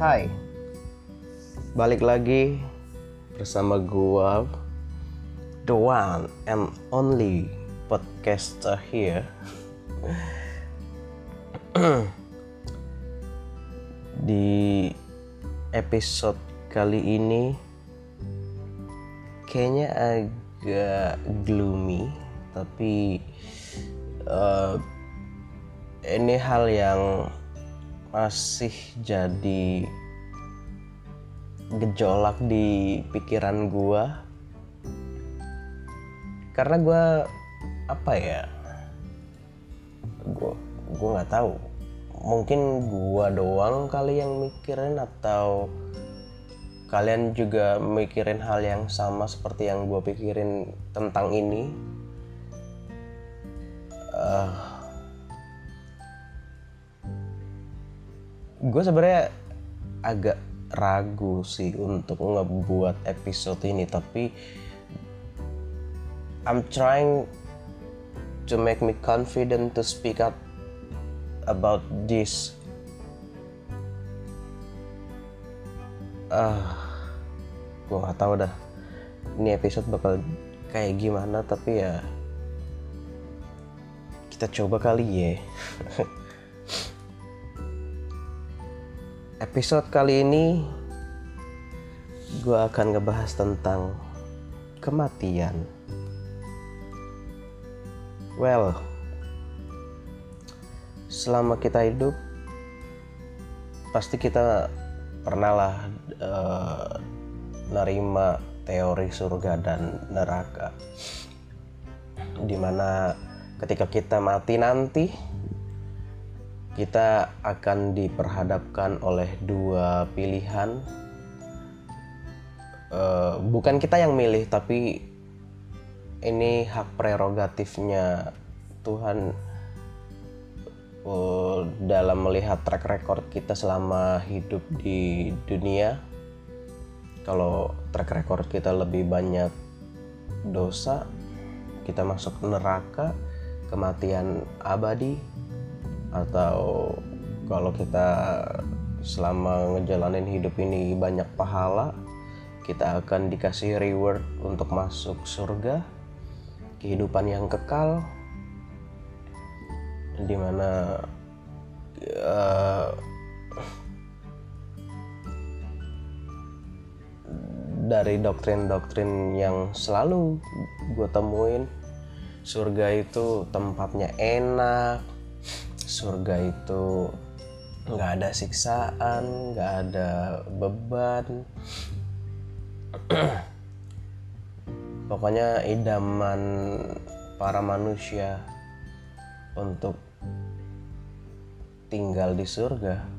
Hai, balik lagi bersama gua, the one and only podcaster here. Di episode kali ini, kayaknya agak gloomy, tapi uh, ini hal yang masih jadi gejolak di pikiran gua. Karena gua apa ya gua gua nggak tahu. Mungkin gua doang kali yang mikirin atau kalian juga mikirin hal yang sama seperti yang gua pikirin tentang ini? Uh, gue sebenarnya agak ragu sih untuk ngebuat episode ini tapi I'm trying to make me confident to speak up about this. Ah uh, gue nggak tahu dah ini episode bakal kayak gimana tapi ya kita coba kali ya episode kali ini gue akan ngebahas tentang kematian. Well, selama kita hidup pasti kita pernah lah uh, nerima teori surga dan neraka, di mana ketika kita mati nanti kita akan diperhadapkan oleh dua pilihan. Uh, bukan kita yang milih, tapi ini hak prerogatifnya Tuhan uh, dalam melihat track record kita selama hidup di dunia. Kalau track record kita lebih banyak dosa, kita masuk neraka, kematian abadi, atau kalau kita selama ngejalanin hidup ini banyak pahala kita akan dikasih reward untuk masuk surga kehidupan yang kekal di mana uh, dari doktrin-doktrin yang selalu gue temuin surga itu tempatnya enak surga itu nggak ada siksaan nggak ada beban. Pokoknya idaman para manusia untuk tinggal di surga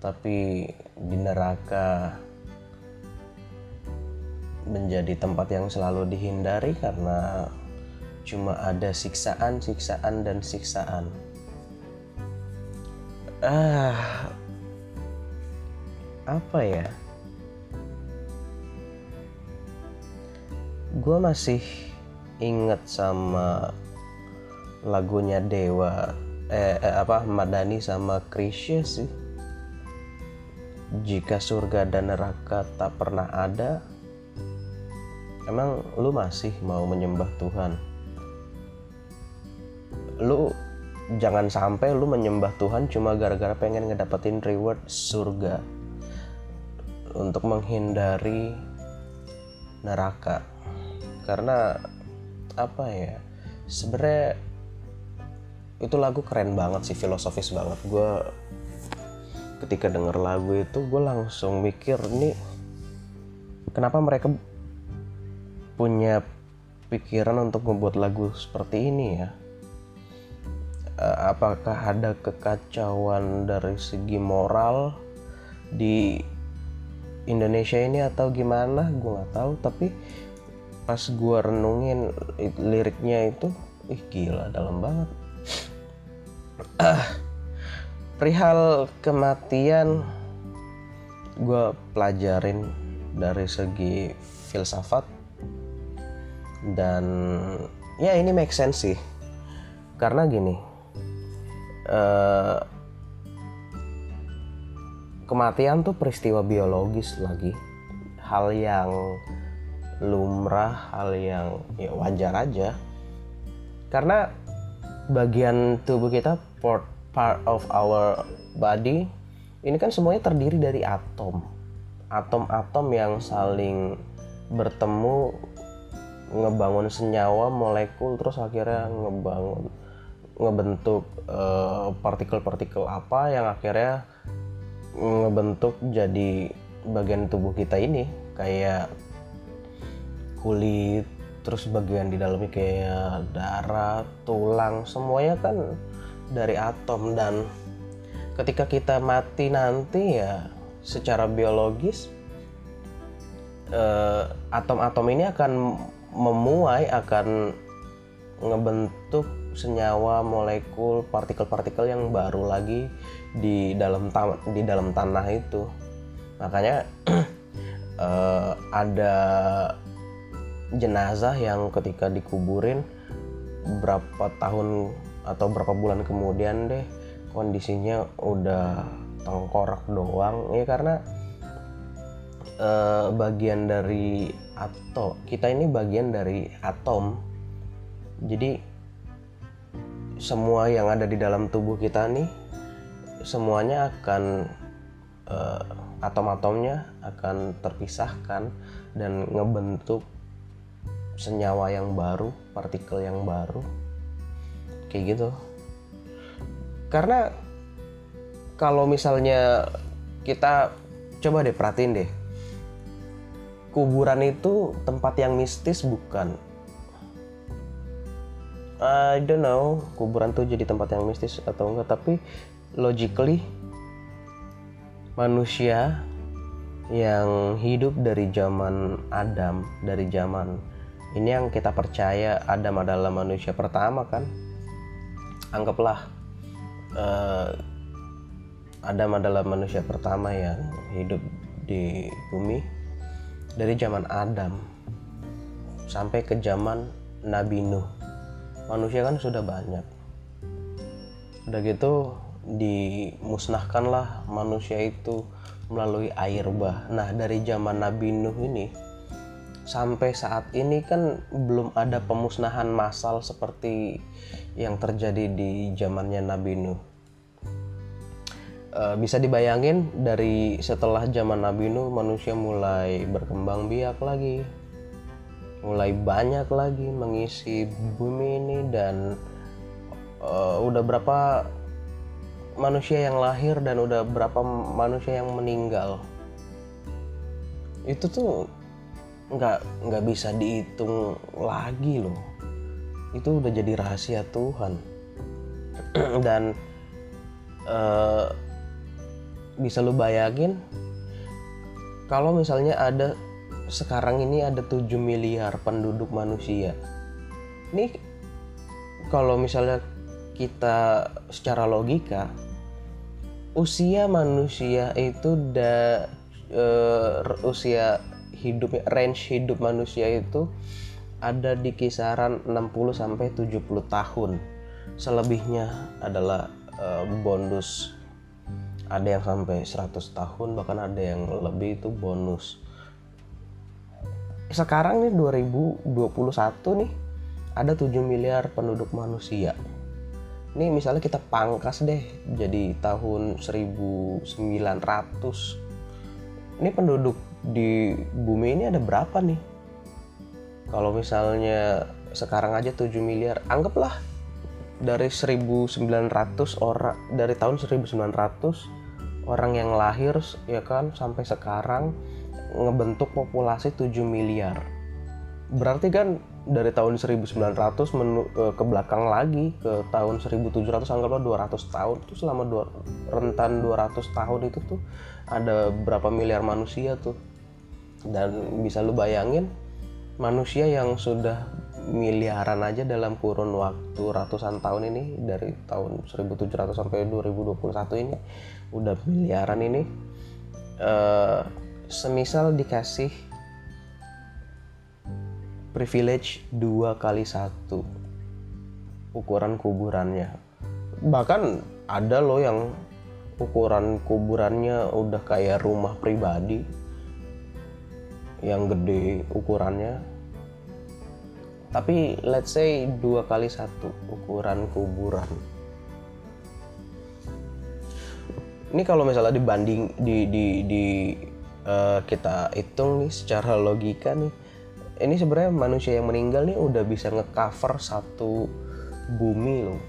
tapi di neraka menjadi tempat yang selalu dihindari karena cuma ada siksaan, siksaan, dan siksaan. Ah, apa ya? Gue masih inget sama lagunya Dewa, eh, eh apa Madani sama Krisya sih. Jika surga dan neraka tak pernah ada, emang lu masih mau menyembah Tuhan? Lu jangan sampai lu menyembah Tuhan cuma gara-gara pengen ngedapetin reward surga untuk menghindari neraka. Karena apa ya sebenarnya itu lagu keren banget sih filosofis banget. Gue ketika denger lagu itu gue langsung mikir nih kenapa mereka punya pikiran untuk membuat lagu seperti ini ya apakah ada kekacauan dari segi moral di Indonesia ini atau gimana? Gue nggak tahu tapi pas gue renungin liriknya itu ih gila dalam banget. Ah perihal kematian gue pelajarin dari segi filsafat. Dan ya ini make sense sih. Karena gini uh, kematian tuh peristiwa biologis lagi. Hal yang lumrah hal yang ya wajar aja. Karena bagian tubuh kita part part of our body ini kan semuanya terdiri dari atom. Atom-atom yang saling bertemu ngebangun senyawa molekul terus akhirnya ngebangun ngebentuk uh, partikel-partikel apa yang akhirnya ngebentuk jadi bagian tubuh kita ini. Kayak kulit terus bagian di dalamnya kayak darah tulang semuanya kan dari atom. Dan ketika kita mati nanti ya secara biologis uh, atom-atom ini akan memuai akan ngebentuk senyawa molekul partikel-partikel yang baru lagi di dalam di dalam tanah itu. Makanya uh, ada jenazah yang ketika dikuburin berapa tahun atau berapa bulan kemudian deh kondisinya udah tengkorak doang. Ya karena uh, bagian dari atau kita ini bagian dari atom. Jadi semua yang ada di dalam tubuh kita nih semuanya akan uh, atom-atomnya akan terpisahkan dan ngebentuk senyawa yang baru, partikel yang baru. Kayak gitu. Karena kalau misalnya kita coba deh perhatiin deh. Kuburan itu tempat yang mistis bukan? I don't know kuburan tuh jadi tempat yang mistis atau enggak tapi logically manusia yang hidup dari zaman Adam dari zaman ini yang kita percaya Adam adalah manusia pertama kan? Anggaplah uh, Adam adalah manusia pertama yang hidup di bumi dari zaman Adam sampai ke zaman Nabi Nuh manusia kan sudah banyak. Udah gitu dimusnahkanlah manusia itu melalui air bah. Nah dari zaman Nabi Nuh ini sampai saat ini kan belum ada pemusnahan massal seperti yang terjadi di zamannya Nabi Nuh. E, bisa dibayangin dari setelah zaman Nabi Nuh manusia mulai berkembang biak lagi mulai banyak lagi mengisi bumi ini dan uh, udah berapa manusia yang lahir dan udah berapa manusia yang meninggal. Itu tuh nggak nggak bisa dihitung lagi loh. Itu udah jadi rahasia Tuhan. Dan uh, bisa lu bayangin kalau misalnya ada sekarang ini ada 7 miliar penduduk manusia. Ini kalau misalnya kita secara logika usia manusia itu da uh, usia hidup range hidup manusia itu ada di kisaran 60 sampai 70 tahun. Selebihnya adalah uh, bonus. Ada yang sampai 100 tahun bahkan ada yang lebih itu bonus sekarang nih 2021 nih ada 7 miliar penduduk manusia. Ini misalnya kita pangkas deh jadi tahun 1900 ini penduduk di bumi ini ada berapa nih? Kalau misalnya sekarang aja 7 miliar anggaplah dari 1900 orang dari tahun 1900 orang yang lahir ya kan sampai sekarang ngebentuk populasi 7 miliar. Berarti kan dari tahun 1900 menu, e, ke belakang lagi ke tahun 1700 anggaplah 200 tahun itu selama dua, rentan 200 tahun itu tuh ada berapa miliar manusia tuh dan bisa lu bayangin manusia yang sudah miliaran aja dalam kurun waktu ratusan tahun ini dari tahun 1700 sampai 2021 ini udah miliaran ini uh, semisal dikasih privilege dua kali satu. Ukuran kuburannya. Bahkan ada loh yang ukuran kuburannya udah kayak rumah pribadi. Yang gede ukurannya. Tapi let's say dua kali satu ukuran kuburan. Ini kalau misalnya dibanding di di di uh, kita hitung nih secara logika nih. Ini sebenarnya manusia yang meninggal nih udah bisa ngecover satu bumi loh.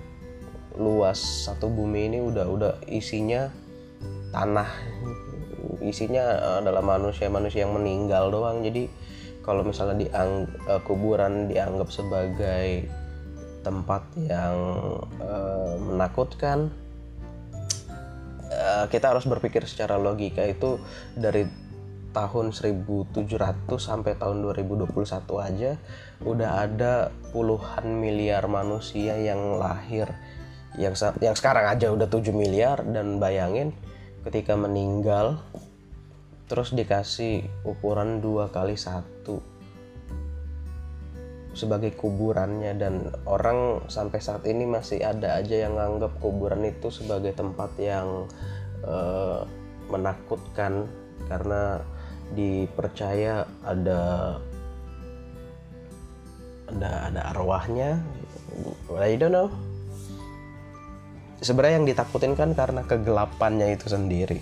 Luas satu bumi ini udah udah isinya tanah. Isinya adalah manusia-manusia yang meninggal doang. Jadi kalau misalnya diang uh, kuburan dianggap sebagai tempat yang uh, menakutkan uh, kita harus berpikir secara logika. Itu dari tahun 1700 sampai tahun 2021 aja udah ada puluhan miliar manusia yang lahir. Yang yang sekarang aja udah 7 miliar dan bayangin ketika meninggal terus dikasih ukuran dua kali satu sebagai kuburannya. Dan orang sampai saat ini masih ada aja yang nganggap kuburan itu sebagai tempat yang uh, menakutkan karena dipercaya ada ada ada arwahnya. I don't know. Sebenarnya yang ditakutin kan karena kegelapannya itu sendiri.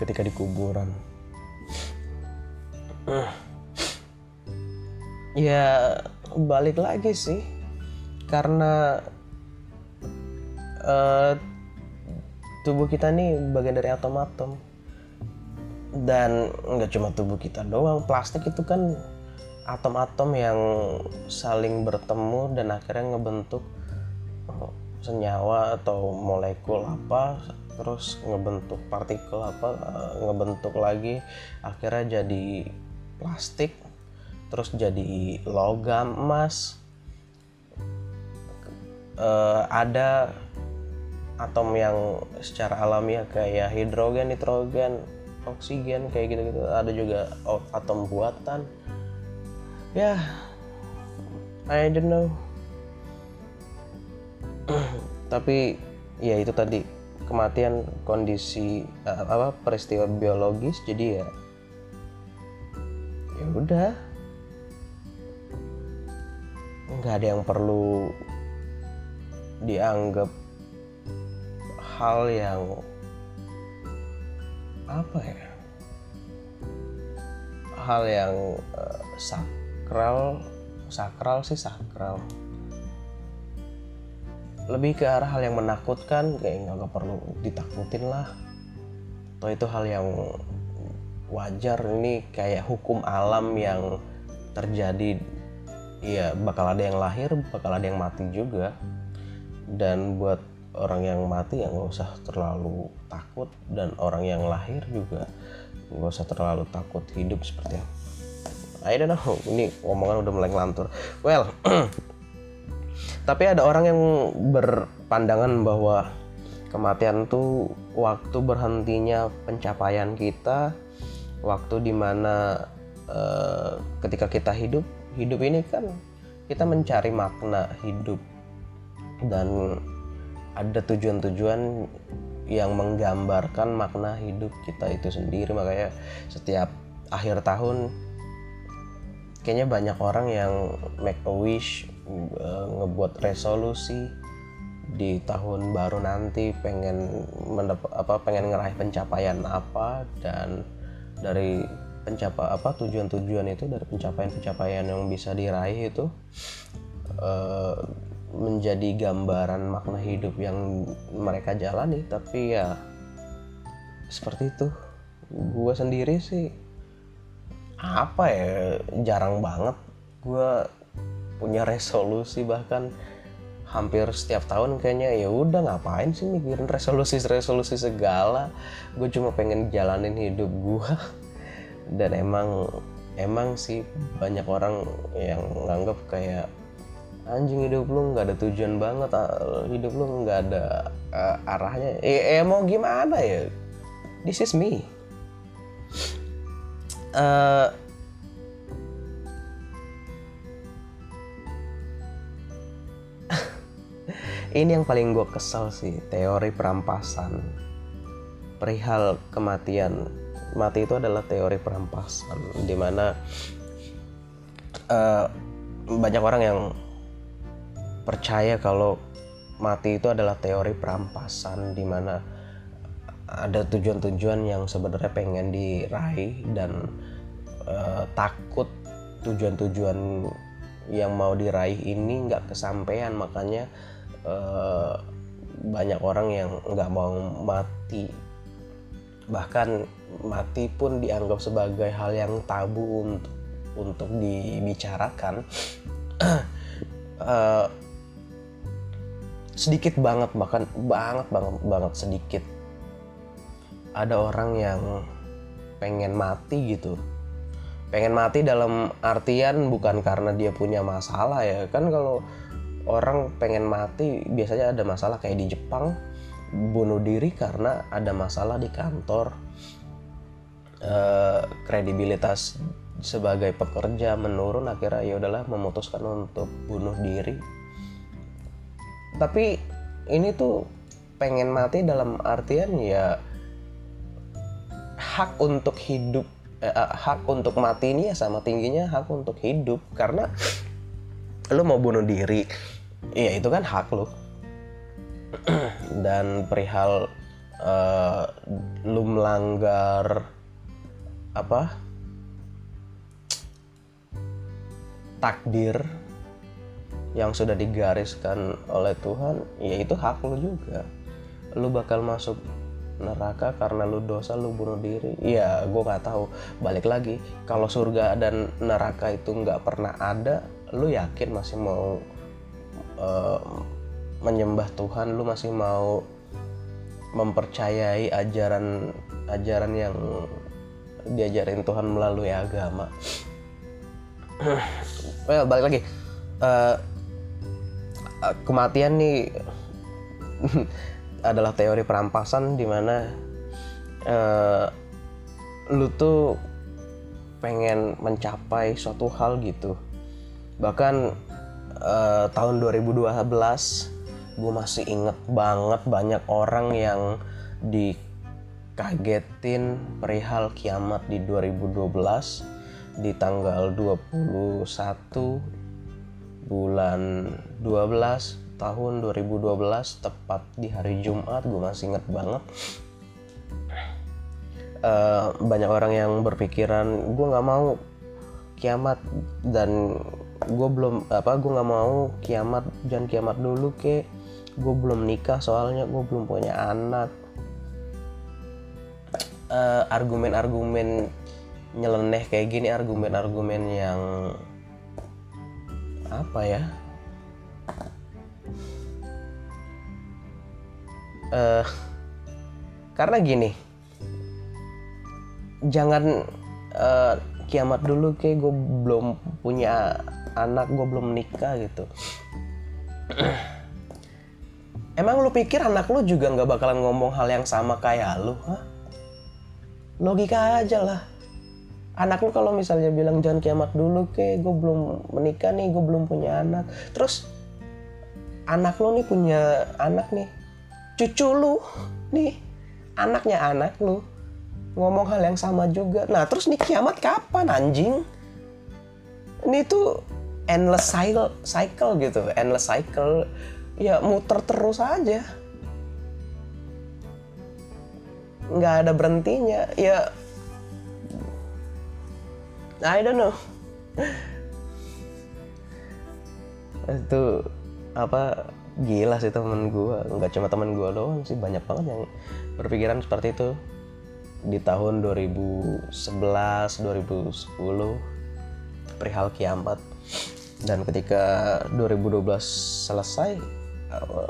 Ketika di kuburan. Ya balik lagi sih. Karena uh, tubuh kita nih bagian dari atom-atom dan nggak cuma tubuh kita doang plastik itu kan atom-atom yang saling bertemu dan akhirnya ngebentuk oh, senyawa atau molekul apa terus ngebentuk partikel apa eh, ngebentuk lagi akhirnya jadi plastik terus jadi logam emas. Uh, ada atom yang secara alamiah kayak hidrogen nitrogen oksigen kayak gitu-gitu. Ada juga atom buatan. Ya I don't know. Tapi ya itu tadi kematian kondisi uh, apa peristiwa biologis jadi ya ya udah. Nggak ada yang perlu dianggap hal yang apa ya? Hal yang uh, sakral sakral sih sakral. Lebih ke arah hal yang menakutkan kayak nggak perlu ditakutin lah. Atau itu hal yang wajar ini kayak hukum alam yang terjadi ya bakal ada yang lahir bakal ada yang mati juga. Dan buat orang yang mati ya nggak usah terlalu takut dan orang yang lahir juga nggak usah terlalu takut hidup seperti apa I don't know ini omongan udah mulai ngelantur. Well tapi ada orang yang berpandangan bahwa kematian tuh waktu berhentinya pencapaian kita waktu di mana uh, ketika kita hidup hidup ini kan kita mencari makna hidup. Dan ada tujuan-tujuan yang menggambarkan makna hidup kita itu sendiri. Makanya setiap akhir tahun kayaknya banyak orang yang make a wish uh, ngebuat resolusi di tahun baru nanti pengen mendapat apa pengen ngeraih pencapaian apa dan dari pencapa apa tujuan-tujuan itu dari pencapaian-pencapaian yang bisa diraih itu uh, menjadi gambaran makna hidup yang mereka jalani tapi ya seperti itu. Gue sendiri sih apa ya jarang banget gue punya resolusi bahkan hampir setiap tahun kayaknya ya udah ngapain sih mikirin resolusi resolusi segala. Gue cuma pengen jalanin hidup gue dan emang emang sih banyak orang yang nganggap kayak anjing hidup lu nggak ada tujuan banget ah, hidup lu nggak ada uh, arahnya. Eh, eh mau gimana ya? This is me. Uh, ini yang paling gue kesel sih teori perampasan. Perihal kematian. Mati itu adalah teori perampasan di mana uh, banyak orang yang percaya kalau mati itu adalah teori perampasan di mana ada tujuan-tujuan yang sebenarnya pengen diraih dan uh, takut tujuan-tujuan yang mau diraih ini nggak kesampaian. Makanya uh, banyak orang yang nggak mau mati. Bahkan mati pun dianggap sebagai hal yang tabu untuk untuk dibicarakan. Uh, sedikit banget bahkan banget banget banget sedikit. Ada orang yang pengen mati gitu. Pengen mati dalam artian bukan karena dia punya masalah ya. Kan kalau orang pengen mati biasanya ada masalah kayak di Jepang bunuh diri karena ada masalah di kantor. Eh, kredibilitas sebagai pekerja menurun akhirnya ya udahlah memutuskan untuk bunuh diri tapi ini tuh pengen mati dalam artian ya hak untuk hidup eh, eh, hak untuk mati ini ya sama tingginya hak untuk hidup. Karena lu mau bunuh diri iya itu kan hak lu. Dan perihal uh, lu melanggar apa? Takdir yang sudah digariskan oleh Tuhan ya itu hak lu juga. Lu bakal masuk neraka karena lu dosa lu bunuh diri. Ya gue nggak tahu. Balik lagi kalau surga dan neraka itu nggak pernah ada lu yakin masih mau uh, menyembah Tuhan? Lu masih mau mempercayai ajaran ajaran yang diajarin Tuhan melalui agama? Well balik lagi. Uh, kematian nih adalah teori perampasan di mana uh, lu tuh pengen mencapai suatu hal gitu. Bahkan uh, tahun 2012 gue masih inget banget banyak orang yang dikagetin perihal kiamat di 2012 di tanggal 21 bulan 12 tahun 2012 tepat di hari Jumat gue masih inget banget. Uh, banyak orang yang berpikiran gue nggak mau kiamat dan gue belum apa gue nggak mau kiamat jangan kiamat dulu ke. Gue belum nikah soalnya gue belum punya anak. Uh, argumen-argumen nyeleneh kayak gini argumen-argumen yang apa ya? Uh, karena gini. Jangan uh, kiamat dulu kayak gue belum punya anak gue belum nikah gitu. Emang lu pikir anak lu juga nggak bakalan ngomong hal yang sama kayak lu Hah? logika aja lah anak lu kalau misalnya bilang jangan kiamat dulu kayak gue belum menikah nih gue belum punya anak. Terus anak lu nih punya anak nih. Cucu lu nih anaknya anak lu ngomong hal yang sama juga. Nah terus nih kiamat kapan anjing? Ini tuh endless cycle cycle gitu endless cycle. Ya muter terus aja. Nggak ada berhentinya. Ya I don't know. Itu apa gila sih temen gue nggak cuma temen gue doang sih banyak banget yang berpikiran seperti itu. Di tahun 2011 2010 perihal kiamat. Dan ketika 2012 selesai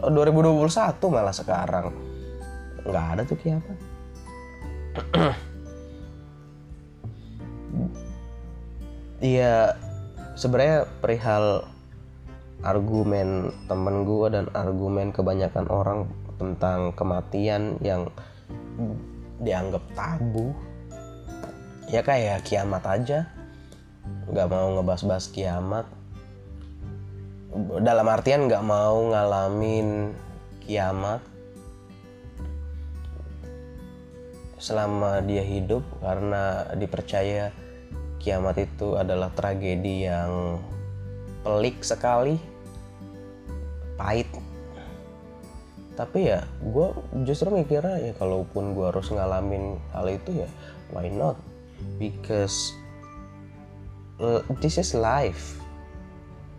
2021 eh, malah sekarang. Nggak ada tuh kiamat Iya sebenarnya perihal argumen temen gue dan argumen kebanyakan orang tentang kematian yang dianggap tabu ya kayak kiamat aja. Nggak mau ngebahas-bahas kiamat. Dalam artian nggak mau ngalamin kiamat. Selama dia hidup karena dipercaya kiamat itu adalah tragedi yang pelik sekali pahit. Tapi ya gue justru mikirnya ya kalaupun gue harus ngalamin hal itu ya why not? Because uh, this is life.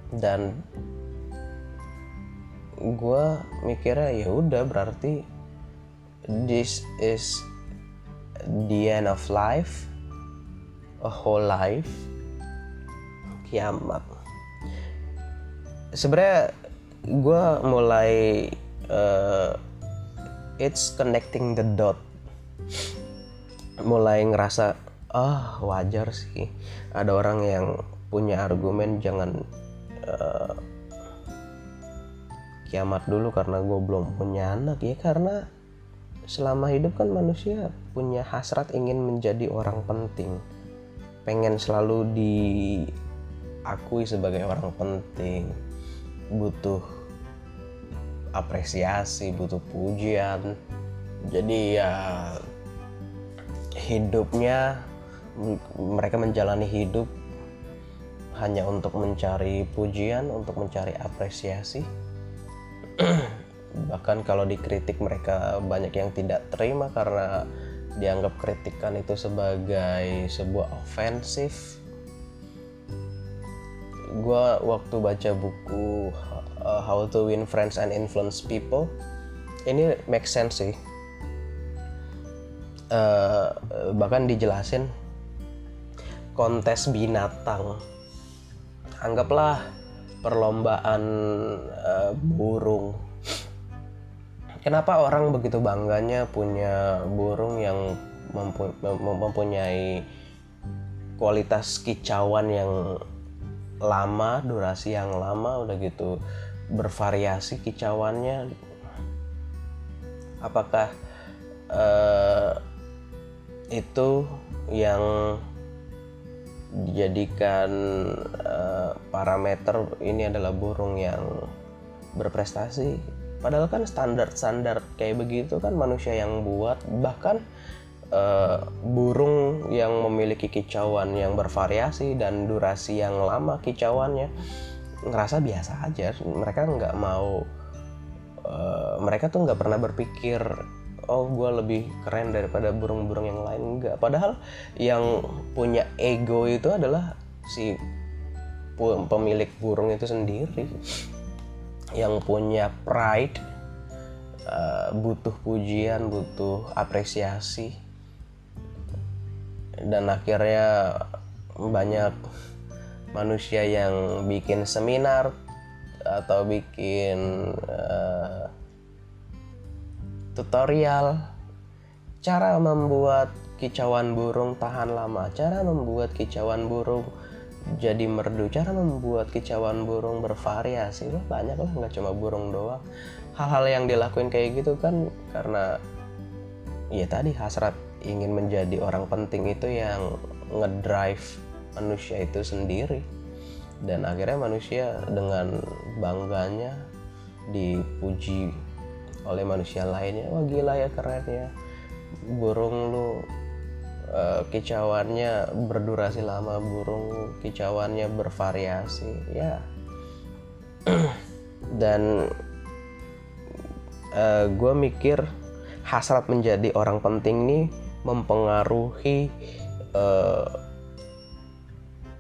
Dan gue mikirnya ya udah berarti this is the end of life a whole life. Kiamat. Sebenarnya gue mulai uh, it's connecting the dot. Mulai ngerasa ah oh, wajar sih. Ada orang yang punya argumen jangan uh, kiamat dulu karena gue belum punya anak. Ya karena selama hidup kan manusia punya hasrat ingin menjadi orang penting pengen selalu diakui sebagai orang penting. Butuh apresiasi butuh pujian. Jadi ya hidupnya mereka menjalani hidup hanya untuk mencari pujian untuk mencari apresiasi. Bahkan kalau dikritik mereka banyak yang tidak terima karena dianggap kritikan itu sebagai sebuah ofensif gue waktu baca buku uh, How to Win Friends and Influence People ini make sense sih. Uh, bahkan dijelasin kontes binatang. Anggaplah perlombaan uh, burung kenapa orang begitu bangganya punya burung yang mempu mempunyai kualitas kicauan yang lama durasi yang lama udah gitu bervariasi kicauannya? Apakah uh, itu yang dijadikan uh, parameter ini adalah burung yang berprestasi padahal kan standar-standar kayak begitu kan manusia yang buat. Bahkan uh, burung yang memiliki kicauan yang bervariasi dan durasi yang lama kicauannya ngerasa biasa aja. Mereka nggak mau uh, mereka tuh nggak pernah berpikir oh gue lebih keren daripada burung-burung yang lain. Nggak. Padahal yang punya ego itu adalah si pemilik burung itu sendiri yang punya pride uh, butuh pujian butuh apresiasi dan akhirnya banyak manusia yang bikin seminar atau bikin uh, tutorial. Cara membuat kicauan burung tahan lama cara membuat kicauan burung jadi merdu. Cara membuat kicauan burung bervariasi loh banyak lah nggak cuma burung doang. Hal-hal yang dilakuin kayak gitu kan karena ya tadi hasrat ingin menjadi orang penting itu yang ngedrive manusia itu sendiri. Dan akhirnya manusia dengan bangganya dipuji oleh manusia lainnya. Wah gila ya keren ya burung lu uh, kicauannya berdurasi lama burung kicauannya bervariasi ya. Dan uh, gue mikir hasrat menjadi orang penting nih mempengaruhi uh,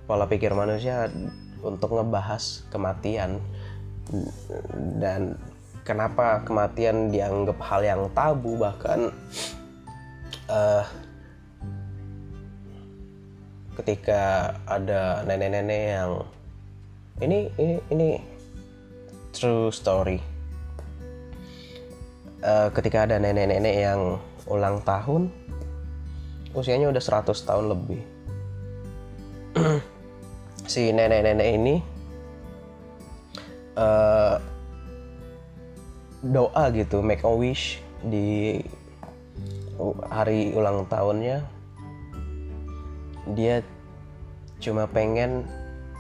pola pikir manusia untuk ngebahas kematian. Dan kenapa kematian dianggap hal yang tabu bahkan uh, ketika ada nenek-nenek yang ini ini ini true story. Uh, ketika ada nenek-nenek yang ulang tahun usianya udah 100 tahun lebih. Si nenek-nenek ini uh, doa gitu make a wish di hari ulang tahunnya dia cuma pengen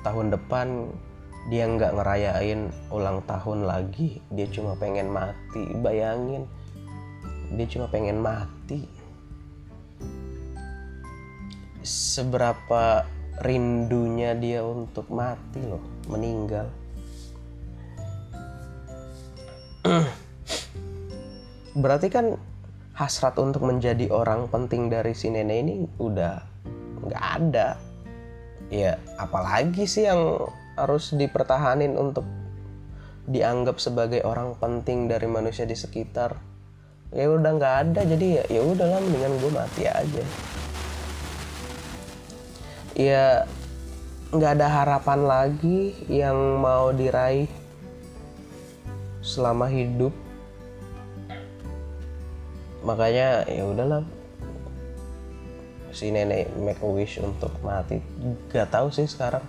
tahun depan dia nggak ngerayain ulang tahun lagi. Dia cuma pengen mati bayangin. Dia cuma pengen mati. Seberapa rindunya dia untuk mati loh meninggal. Berarti kan hasrat untuk menjadi orang penting dari si nenek ini udah nggak ada. Ya apalagi sih yang harus dipertahanin untuk dianggap sebagai orang penting dari manusia di sekitar. Ya udah nggak ada jadi ya ya udahlah mendingan gue mati aja. Ya nggak ada harapan lagi yang mau diraih selama hidup. Makanya ya udahlah si nenek make a wish untuk mati. Gak tahu sih sekarang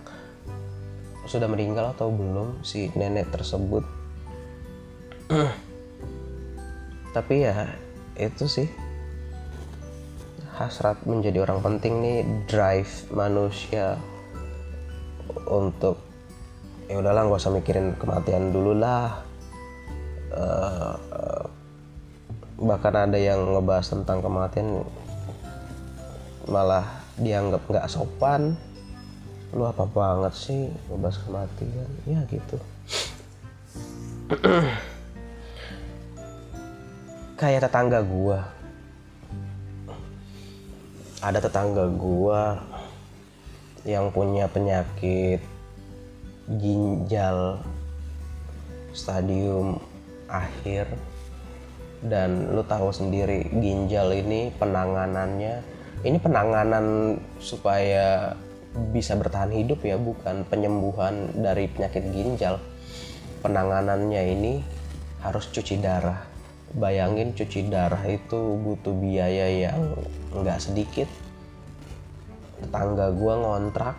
sudah meninggal atau belum si nenek tersebut. Tapi ya itu sih. Hasrat menjadi orang penting nih drive manusia untuk ya udahlah gak usah mikirin kematian dulu lah. Uh, bahkan ada yang ngebahas tentang kematian malah dianggap nggak sopan. Lu apa banget sih? Ngebahas kematian. Ya gitu. Kayak tetangga gua. Ada tetangga gua yang punya penyakit ginjal stadium akhir. Dan lu tahu sendiri ginjal ini penanganannya ini penanganan supaya bisa bertahan hidup ya bukan penyembuhan dari penyakit ginjal. Penanganannya ini harus cuci darah. Bayangin cuci darah itu butuh biaya yang nggak sedikit. Tetangga gua ngontrak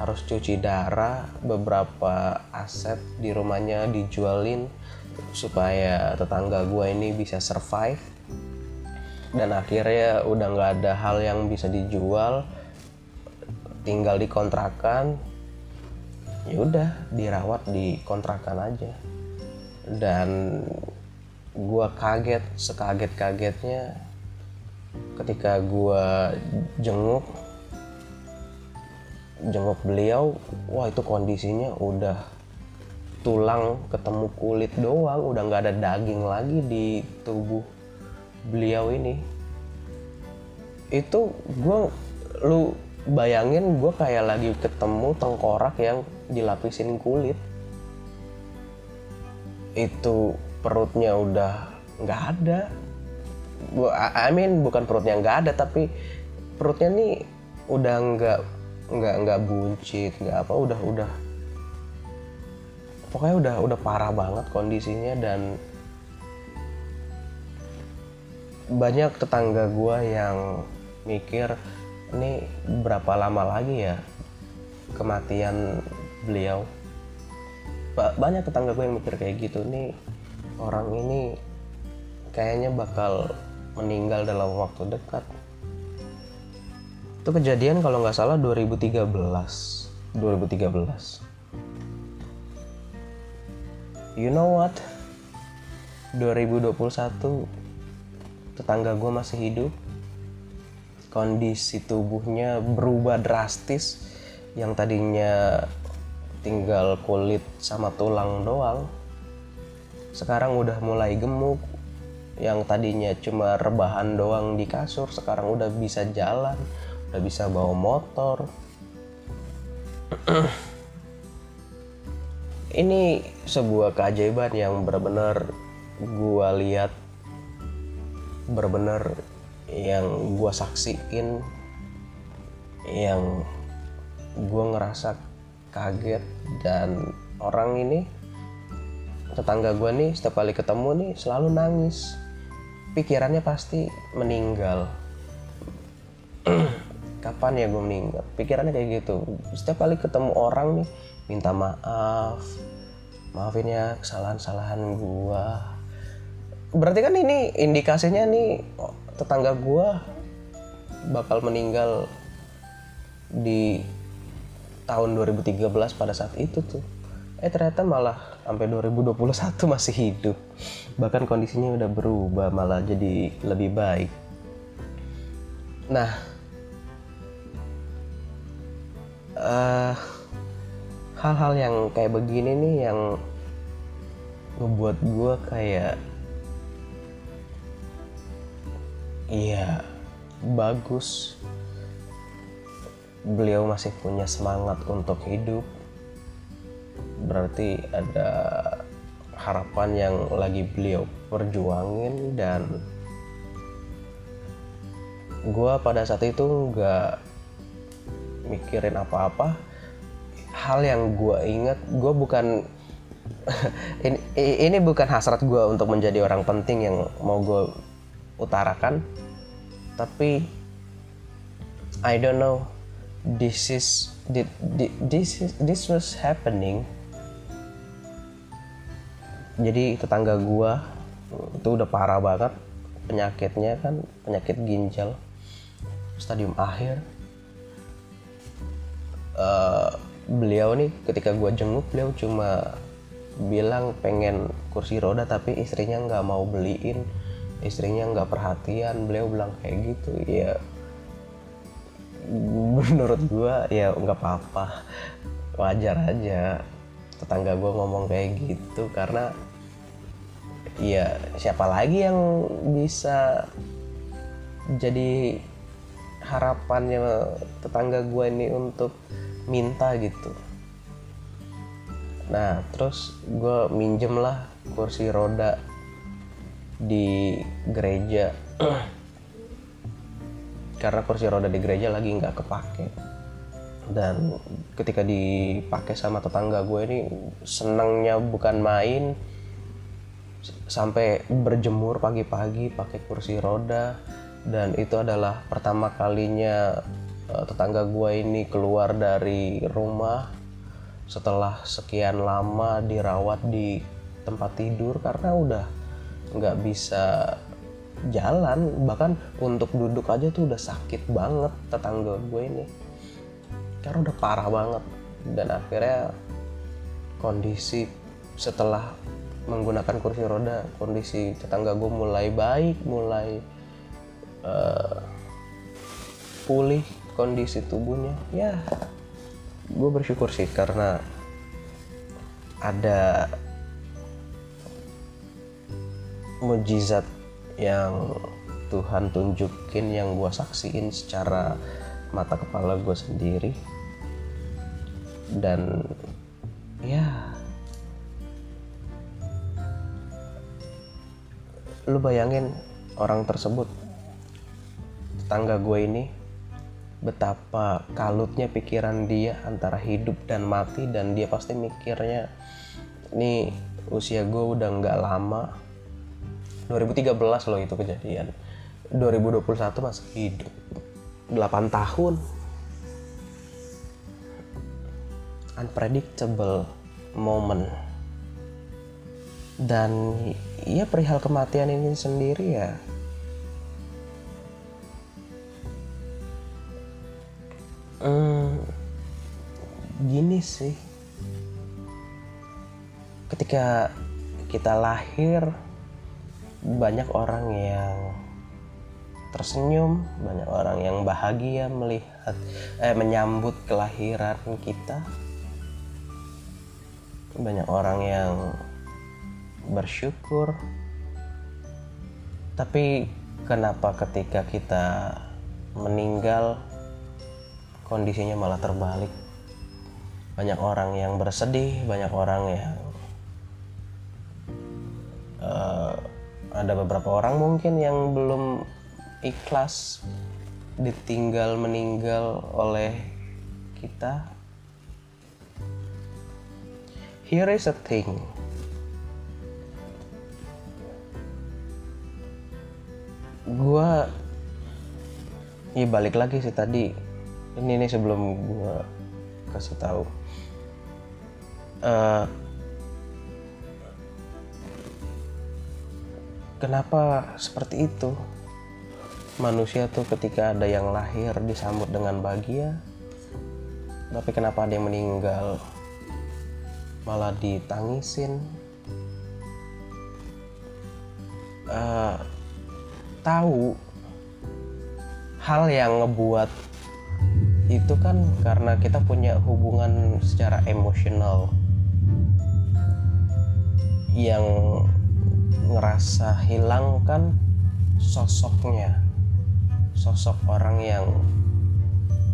harus cuci darah beberapa aset di rumahnya dijualin supaya tetangga gue ini bisa survive dan akhirnya udah nggak ada hal yang bisa dijual. Tinggal di kontrakan ya udah dirawat di kontrakan aja. Dan gue kaget sekaget kagetnya ketika gue jenguk jenguk beliau wah itu kondisinya udah tulang ketemu kulit doang. Udah nggak ada daging lagi di tubuh beliau ini itu gue lu bayangin gue kayak lagi ketemu tengkorak yang dilapisin kulit. Itu perutnya udah nggak ada. I mean bukan perutnya nggak ada tapi perutnya nih udah nggak nggak nggak buncit nggak apa udah udah pokoknya udah udah parah banget kondisinya dan banyak tetangga gue yang mikir ini berapa lama lagi ya kematian beliau? Banyak tetangga gue yang mikir kayak gitu. Nih orang ini kayaknya bakal meninggal dalam waktu dekat. Itu kejadian kalau nggak salah 2013 2013 you know what? 2021 tetangga gue masih hidup. Kondisi tubuhnya berubah drastis. Yang tadinya tinggal kulit sama tulang doang sekarang udah mulai gemuk. Yang tadinya cuma rebahan doang di kasur sekarang udah bisa jalan udah bisa bawa motor. Ini sebuah keajaiban yang benar-benar gua lihat benar-benar yang gua saksiin yang gua ngerasa kaget dan orang ini tetangga gua nih setiap kali ketemu nih selalu nangis. Pikirannya pasti meninggal. Kapan ya gue meninggal? Pikirannya kayak gitu. Setiap kali ketemu orang nih minta maaf. Maafin ya kesalahan-kesalahan gua berarti kan ini indikasinya nih tetangga gua bakal meninggal di tahun 2013 pada saat itu tuh. Eh ternyata malah sampai 2021 masih hidup. Bahkan kondisinya udah berubah malah jadi lebih baik. Nah uh, hal-hal yang kayak begini nih yang ngebuat gue kayak iya. Bagus. Beliau masih punya semangat untuk hidup. Berarti ada harapan yang lagi beliau perjuangin dan gue pada saat itu nggak mikirin apa-apa. Hal yang gue ingat gue bukan ini, ini bukan hasrat gue untuk menjadi orang penting yang mau gue utarakan tapi I don't know this is this is this was happening. Jadi tetangga gua itu udah parah banget penyakitnya kan penyakit ginjal stadium akhir. Uh, beliau nih ketika gua jenguk beliau cuma bilang pengen kursi roda tapi istrinya nggak mau beliin istrinya nggak perhatian beliau bilang kayak gitu. Ya menurut gua ya nggak apa-apa. Wajar aja. Tetangga gue ngomong kayak gitu karena ya siapa lagi yang bisa jadi harapannya tetangga gue ini untuk minta gitu. Nah terus gue minjem lah kursi roda di gereja. Karena kursi roda di gereja lagi nggak kepake. Dan ketika dipakai sama tetangga gue ini senangnya bukan main sampai berjemur pagi-pagi pakai kursi roda. Dan itu adalah pertama kalinya uh, tetangga gue ini keluar dari rumah. Setelah sekian lama dirawat di tempat tidur karena udah nggak bisa jalan. Bahkan untuk duduk aja tuh udah sakit banget tetangga gue ini. Karena udah parah banget. Dan akhirnya kondisi setelah menggunakan kursi roda kondisi tetangga gue mulai baik mulai uh, pulih kondisi tubuhnya. Ya gue bersyukur sih karena ada mujizat yang Tuhan tunjukin yang gue saksiin secara mata kepala gue sendiri. Dan ya lu bayangin orang tersebut tetangga gue ini betapa kalutnya pikiran dia antara hidup dan mati dan dia pasti mikirnya ini usia gue udah nggak lama 2013 loh itu kejadian. 2021 masih hidup. 8 tahun. Unpredictable moment. Dan ya perihal kematian ini sendiri ya. Hmm, gini sih. Ketika kita lahir banyak orang yang tersenyum banyak orang yang bahagia melihat eh, menyambut kelahiran kita. Banyak orang yang bersyukur. Tapi kenapa ketika kita meninggal kondisinya malah terbalik? Banyak orang yang bersedih banyak orang yang uh, ada beberapa orang mungkin yang belum ikhlas ditinggal meninggal oleh kita. Here is a thing. Gue ya balik lagi sih tadi. Ini nih sebelum gue kasih tahu. Uh, kenapa seperti itu? Manusia tuh ketika ada yang lahir disambut dengan bahagia tapi kenapa ada yang meninggal? Malah ditangisin. Uh, tahu hal yang ngebuat itu kan karena kita punya hubungan secara emosional yang ngerasa hilang kan sosoknya. Sosok orang yang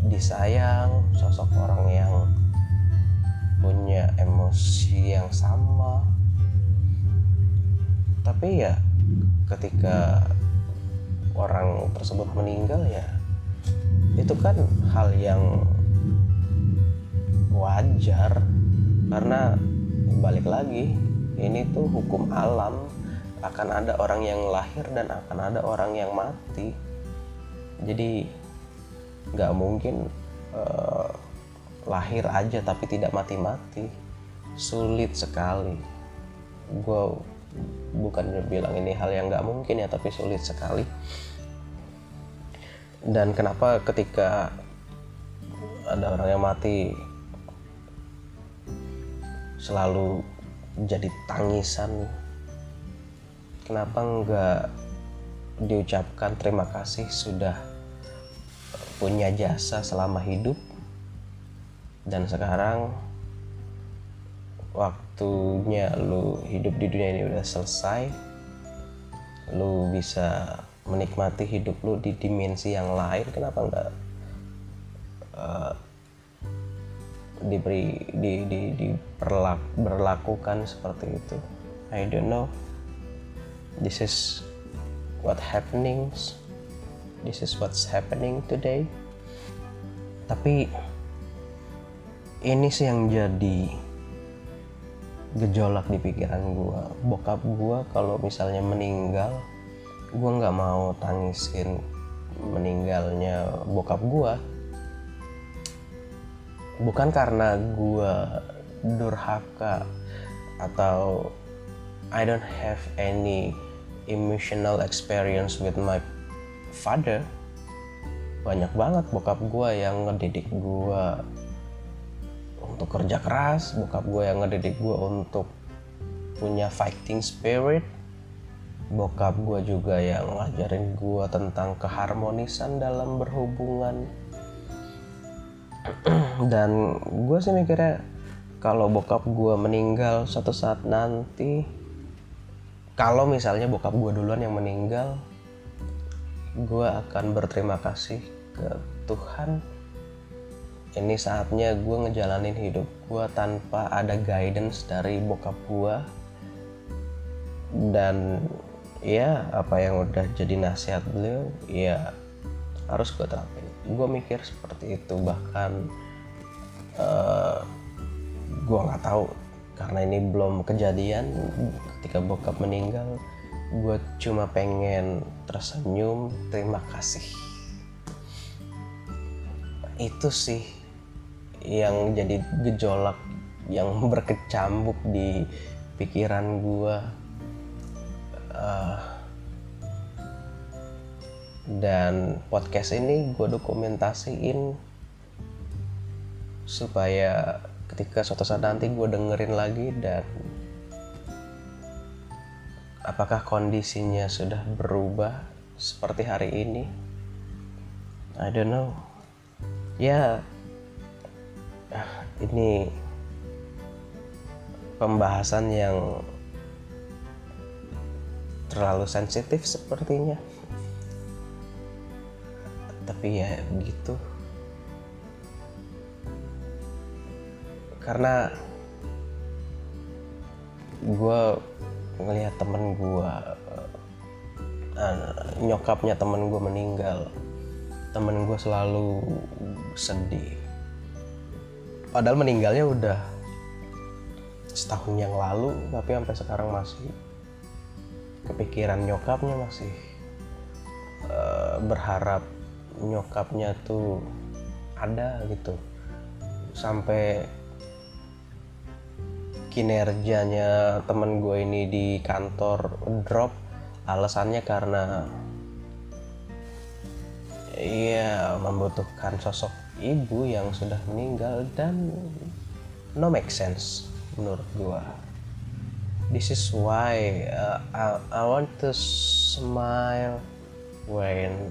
disayang sosok orang yang punya emosi yang sama. Tapi ya ketika orang tersebut meninggal ya itu kan hal yang wajar. Karena balik lagi ini tuh hukum alam akan ada orang yang lahir dan akan ada orang yang mati. Jadi nggak mungkin uh, lahir aja tapi tidak mati-mati. Sulit sekali. Gue bukan bilang ini hal yang nggak mungkin ya tapi sulit sekali. Dan kenapa ketika ada orang yang mati selalu jadi tangisan kenapa nggak diucapkan terima kasih sudah punya jasa selama hidup? Dan sekarang waktunya lu hidup di dunia ini udah selesai lu bisa menikmati hidup lu di dimensi yang lain kenapa enggak uh, diberi di, di, di berlakukan seperti itu? I don't know this is what happenings. This is what's happening today. Tapi ini sih yang jadi gejolak di pikiran gue bokap gue kalau misalnya meninggal gue nggak mau tangisin meninggalnya bokap gue bukan karena gue durhaka atau I don't have any emotional experience with my father banyak banget bokap gue yang ngedidik gue untuk kerja keras bokap gue yang ngedidik gue untuk punya fighting spirit bokap gue juga yang ngajarin gue tentang keharmonisan dalam berhubungan. Dan gue sih mikirnya kalau bokap gue meninggal suatu saat nanti kalau misalnya bokap gue duluan yang meninggal gue akan berterima kasih ke Tuhan. Ini saatnya gue ngejalanin hidup gue tanpa ada guidance dari bokap gue dan ya apa yang udah jadi nasihat beliau ya harus gue terapin. Gue mikir seperti itu bahkan uh, eh, gue nggak tahu karena ini belum kejadian ketika bokap meninggal gue cuma pengen tersenyum terima kasih. Itu sih yang jadi gejolak yang berkecambuk di pikiran gue uh, dan podcast ini gue dokumentasiin supaya ketika suatu saat nanti gue dengerin lagi dan apakah kondisinya sudah berubah seperti hari ini? I don't know. Ya ini pembahasan yang terlalu sensitif sepertinya. Tapi ya begitu karena gue ngelihat temen gue uh, nyokapnya temen gue meninggal temen gue selalu sedih. Padahal meninggalnya udah setahun yang lalu tapi sampai sekarang masih. Kepikiran nyokapnya masih uh, berharap nyokapnya tuh ada gitu. Sampai kinerjanya temen gue ini di kantor drop alasannya karena Iya, membutuhkan sosok ibu yang sudah meninggal dan no make sense menurut gua. This is why uh, I, I want to smile when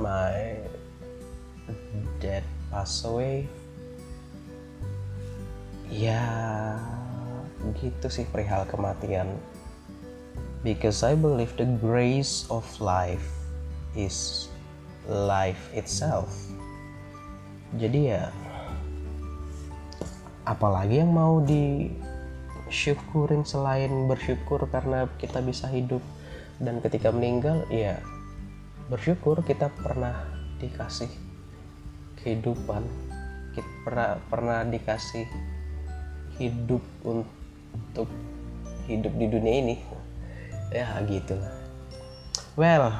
my dad pass away. Ya, gitu sih perihal kematian. Because I believe the grace of life is life itself. Jadi ya, apalagi yang mau disyukurin selain bersyukur karena kita bisa hidup dan ketika meninggal, ya bersyukur kita pernah dikasih kehidupan, kita pernah pernah dikasih hidup untuk hidup di dunia ini. Ya gitu well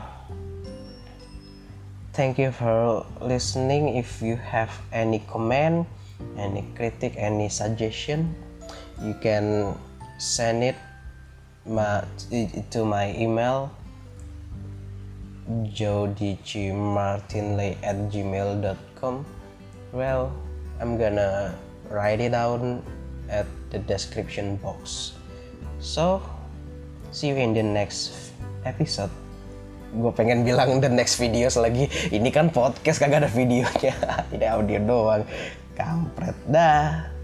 thank you for listening. If you have any comment any critic any suggestion you can send it to my email jodicimartinley at gmail.com well i'm gonna write it down at the description box. So see you in the next episode. Gue pengen bilang the next videos lagi. Ini kan podcast kagak ada videonya. Ini audio doang. Kampret dah